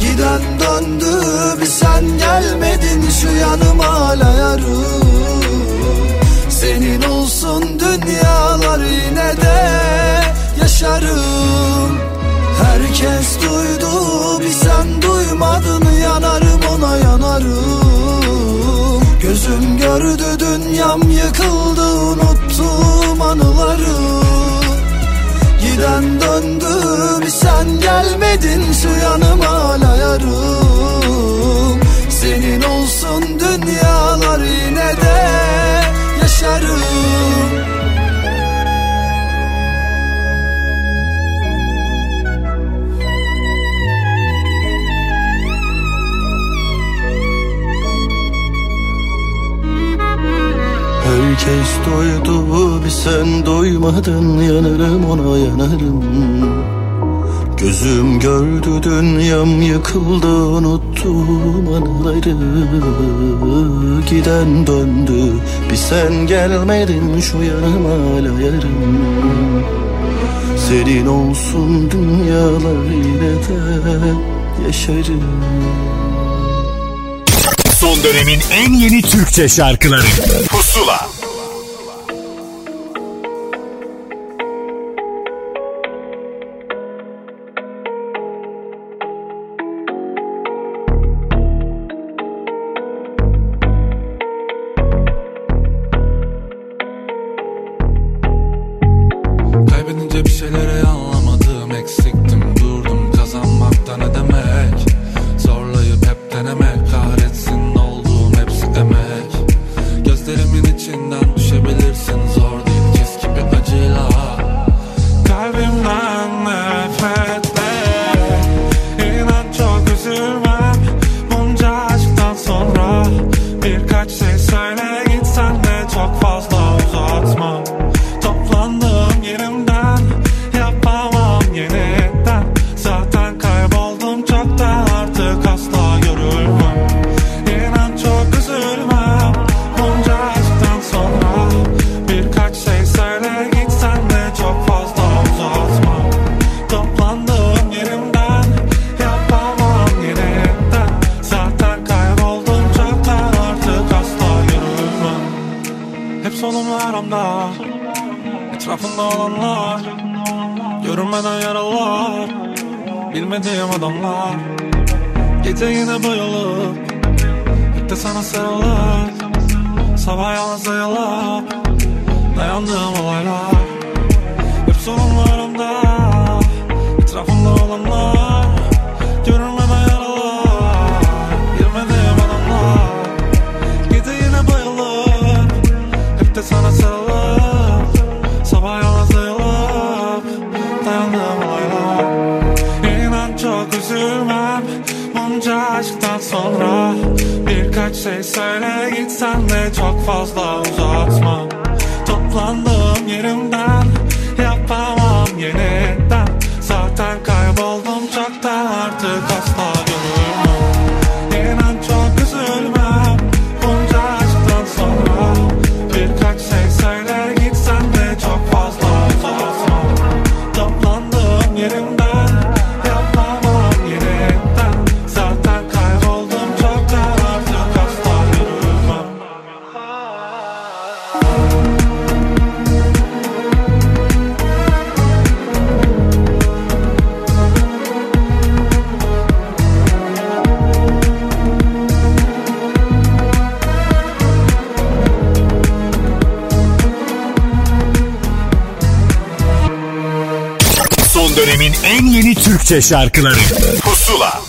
Giden döndü bir sen gelmedin Şu yanıma hala Senin olsun dünyalar yine de yaşarım. Herkes duydu bir sen duymadın Yanarım ona yanarım. Gözüm gördü dünyam yıkıldı Unuttum anıları. Giden döndü bir sen gelmedin Şu yanıma hala Senin olsun dünyalar yine de Herkes doydu bir sen doymadın Yanarım ona yanarım. Gözüm gördü dünyam yıkıldı Unuttum Giden döndü. Bir sen gelmedin Şu yanıma hala yarım. Senin olsun dünyalar yine de yaşarım. Son dönemin en yeni Türkçe şarkıları. Pusula Kaybedince Türkçe şarkıları Pusula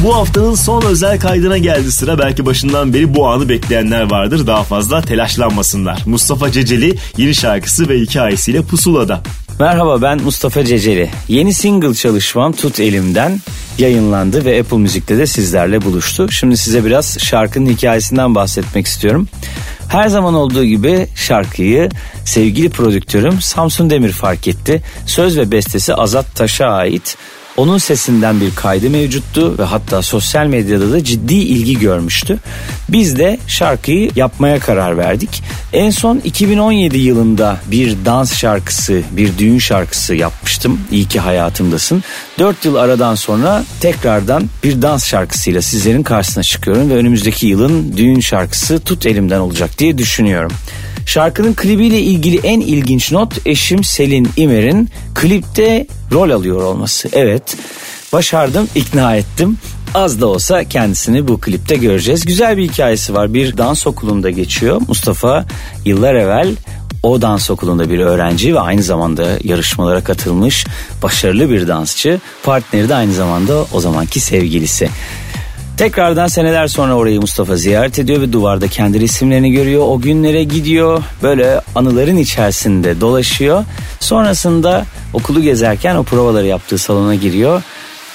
Bu haftanın son özel kaydına geldi sıra. Belki başından beri bu anı bekleyenler vardır. Daha fazla telaşlanmasınlar. Mustafa Ceceli yeni şarkısı ve hikayesiyle Pusula'da. Merhaba ben Mustafa Ceceli. Yeni single çalışmam Tut Elim'den yayınlandı ve Apple Müzik'te de sizlerle buluştu. Şimdi size biraz şarkının hikayesinden bahsetmek istiyorum. Her zaman olduğu gibi şarkıyı sevgili prodüktörüm Samsun Demir fark etti. Söz ve bestesi Azat Taş'a ait. Onun sesinden bir kaydı mevcuttu ve hatta sosyal medyada da ciddi ilgi görmüştü. Biz de şarkıyı yapmaya karar verdik. En son 2017 yılında bir dans şarkısı, bir düğün şarkısı yapmıştım. İyi ki hayatımdasın. 4 yıl aradan sonra tekrardan bir dans şarkısıyla sizlerin karşısına çıkıyorum ve önümüzdeki yılın düğün şarkısı Tut Elimden olacak diye düşünüyorum. Şarkının klibiyle ilgili en ilginç not eşim Selin İmer'in klipte rol alıyor olması. Evet başardım ikna ettim. Az da olsa kendisini bu klipte göreceğiz. Güzel bir hikayesi var. Bir dans okulunda geçiyor. Mustafa yıllar evvel o dans okulunda bir öğrenci ve aynı zamanda yarışmalara katılmış başarılı bir dansçı. Partneri de aynı zamanda o zamanki sevgilisi. Tekrardan seneler sonra orayı Mustafa ziyaret ediyor ve duvarda kendi resimlerini görüyor. O günlere gidiyor. Böyle anıların içerisinde dolaşıyor. Sonrasında okulu gezerken o provaları yaptığı salona giriyor.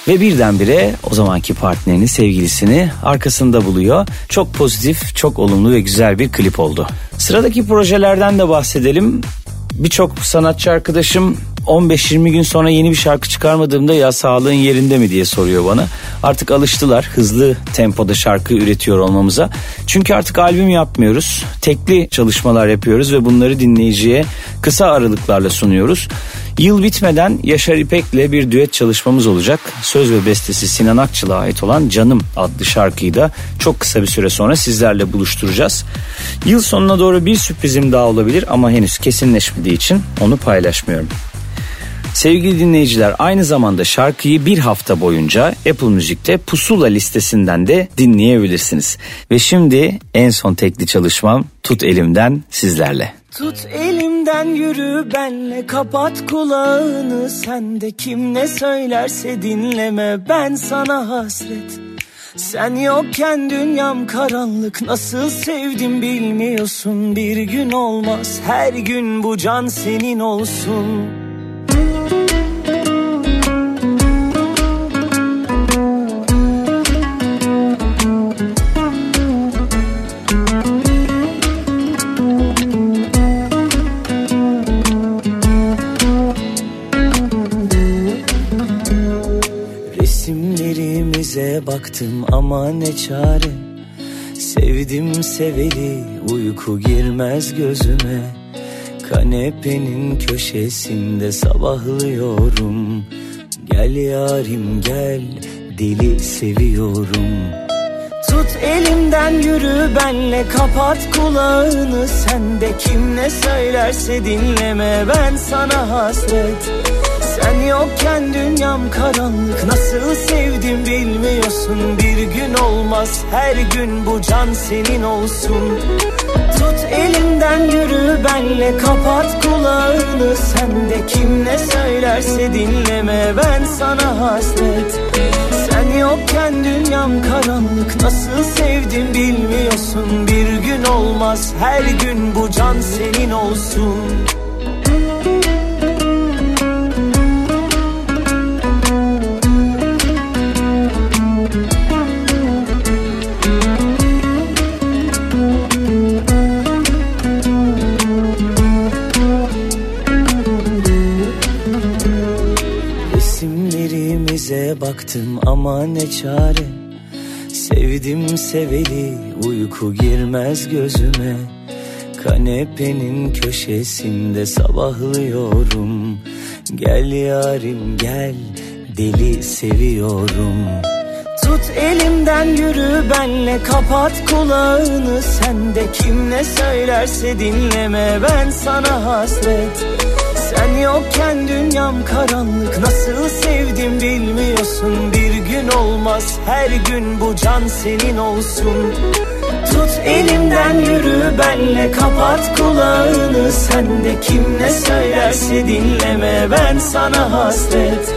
Ve birdenbire o zamanki partnerini, sevgilisini arkasında buluyor. Çok pozitif, çok olumlu ve güzel bir klip oldu. Sıradaki projelerden de bahsedelim. Birçok sanatçı arkadaşım 15-20 gün sonra yeni bir şarkı çıkarmadığımda ya sağlığın yerinde mi diye soruyor bana. Artık alıştılar hızlı tempoda şarkı üretiyor olmamıza. Çünkü artık albüm yapmıyoruz. Tekli çalışmalar yapıyoruz ve bunları dinleyiciye kısa aralıklarla sunuyoruz. Yıl bitmeden Yaşar İpek'le bir düet çalışmamız olacak. Söz ve bestesi Sinan Akçıl'a ait olan Canım adlı şarkıyı da çok kısa bir süre sonra sizlerle buluşturacağız. Yıl sonuna doğru bir sürprizim daha olabilir ama henüz kesinleşmediği için onu paylaşmıyorum. Sevgili dinleyiciler aynı zamanda şarkıyı bir hafta boyunca Apple Müzik'te Pusula listesinden de dinleyebilirsiniz. Ve şimdi en son tekli çalışmam Tut Elimden sizlerle. Tut elimden yürü benle kapat kulağını sen de. Kim ne söylerse dinleme ben sana hasret. Sen yokken dünyam karanlık nasıl sevdim bilmiyorsun. Bir gün olmaz her gün bu can senin olsun Baktım ama ne çare? Sevdim seveli uyku girmez gözüme. Kanepenin köşesinde sabahlıyorum. Gel yarim gel deli seviyorum. Tut elimden yürü benle kapat kulağını. Sen de kim ne söylerse dinleme ben sana hasret Sen yokken dünyam karanlık. Nasıl sevdim bilmiyorsun. Bir gün olmaz. Her gün bu can senin olsun. Tut elimden yürü benle. Kapat kulağını. Sen de kim ne söylerse dinleme. Ben sana hasret. Sen yokken dünyam karanlık. Nasıl sevdim bilmiyorsun. Bir gün olmaz. Her gün bu can senin olsun baktım ama ne çare? Sevdim seveli uyku girmez gözüme. Kanepenin köşesinde sabahlıyorum. Gel yarim gel deli seviyorum. Tut elimden yürü benle kapat kulağını. Sen de kim ne söylerse dinleme ben sana hasret Sen yokken dünyam karanlık. Nasıl sevdim bilmiyorsun. Bir gün olmaz. Her gün bu can senin olsun. Tut elimden yürü benle. Kapat kulağını. Sen de kim ne söylerse dinleme. Ben sana hasret.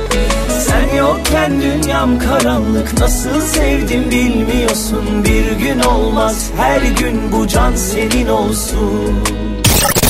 Sen yokken dünyam karanlık. Nasıl sevdim bilmiyorsun. Bir gün olmaz. Her gün bu can senin olsun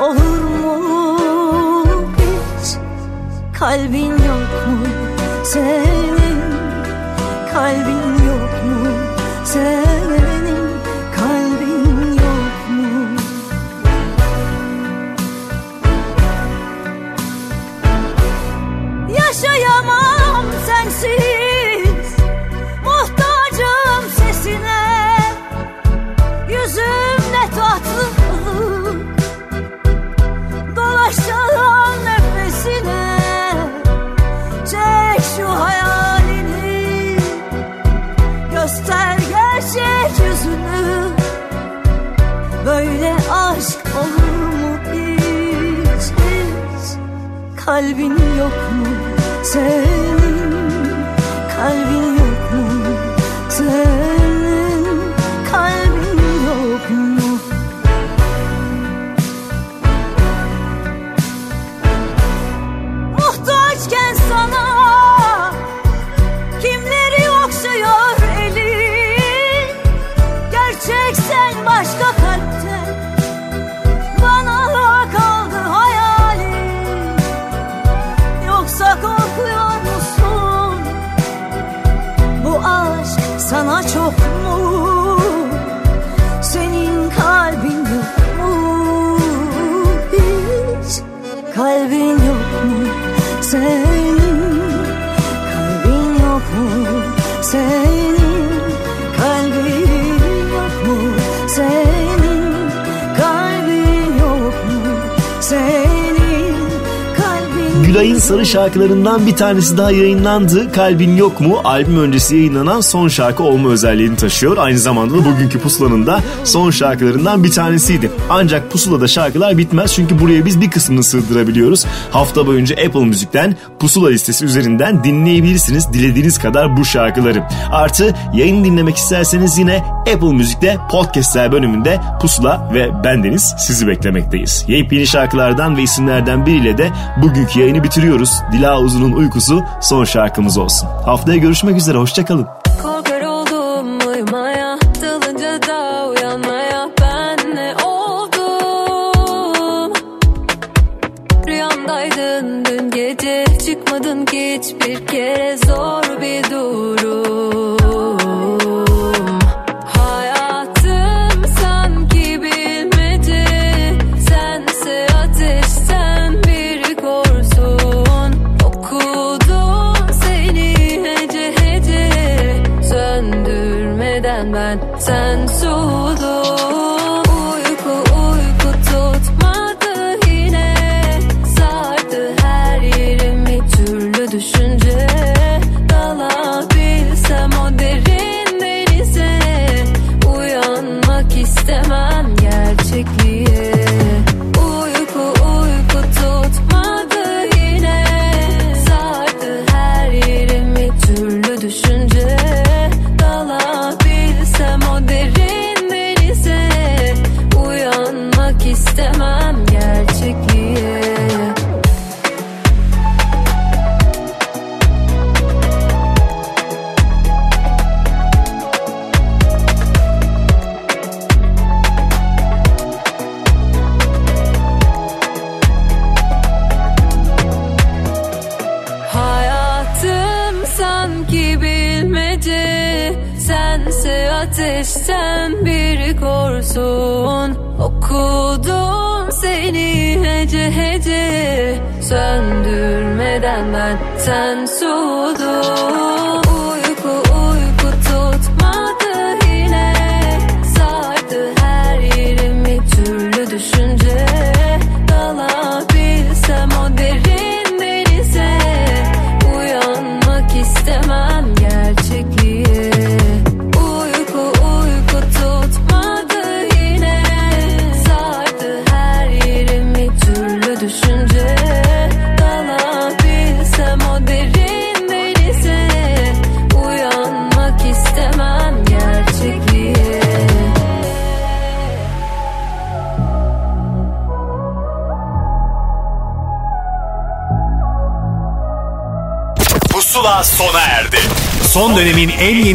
olur mu hiç? Kalbin yok mu? Senin Kalbin yok mu? Senin Kalbin yok mu? Senin Gülay'ın sarı şarkılarından bir tanesi daha yayınlandı. Kalbin Yok mu? Albüm öncesi yayınlanan son şarkı olma özelliğini taşıyor. Aynı zamanda da bugünkü pusulanın da son şarkılarından bir tanesiydi. Ancak pusulada şarkılar bitmez çünkü buraya biz bir kısmını sığdırabiliyoruz. Hafta boyunca Apple Müzik'ten pusula listesi üzerinden dinleyebilirsiniz dilediğiniz kadar bu şarkıları. Artı yayını dinlemek isterseniz yine Apple Müzik'te podcastler bölümünde pusula ve bendeniz sizi beklemekteyiz. Yepyeni şarkılardan ve isimlerden biriyle de bugünkü yayını bitiriyoruz. Dila Uzun'un uykusu son şarkımız olsun. Haftaya görüşmek üzere hoşçakalın. Dün gece Çıkmadın hiçbir kere Zor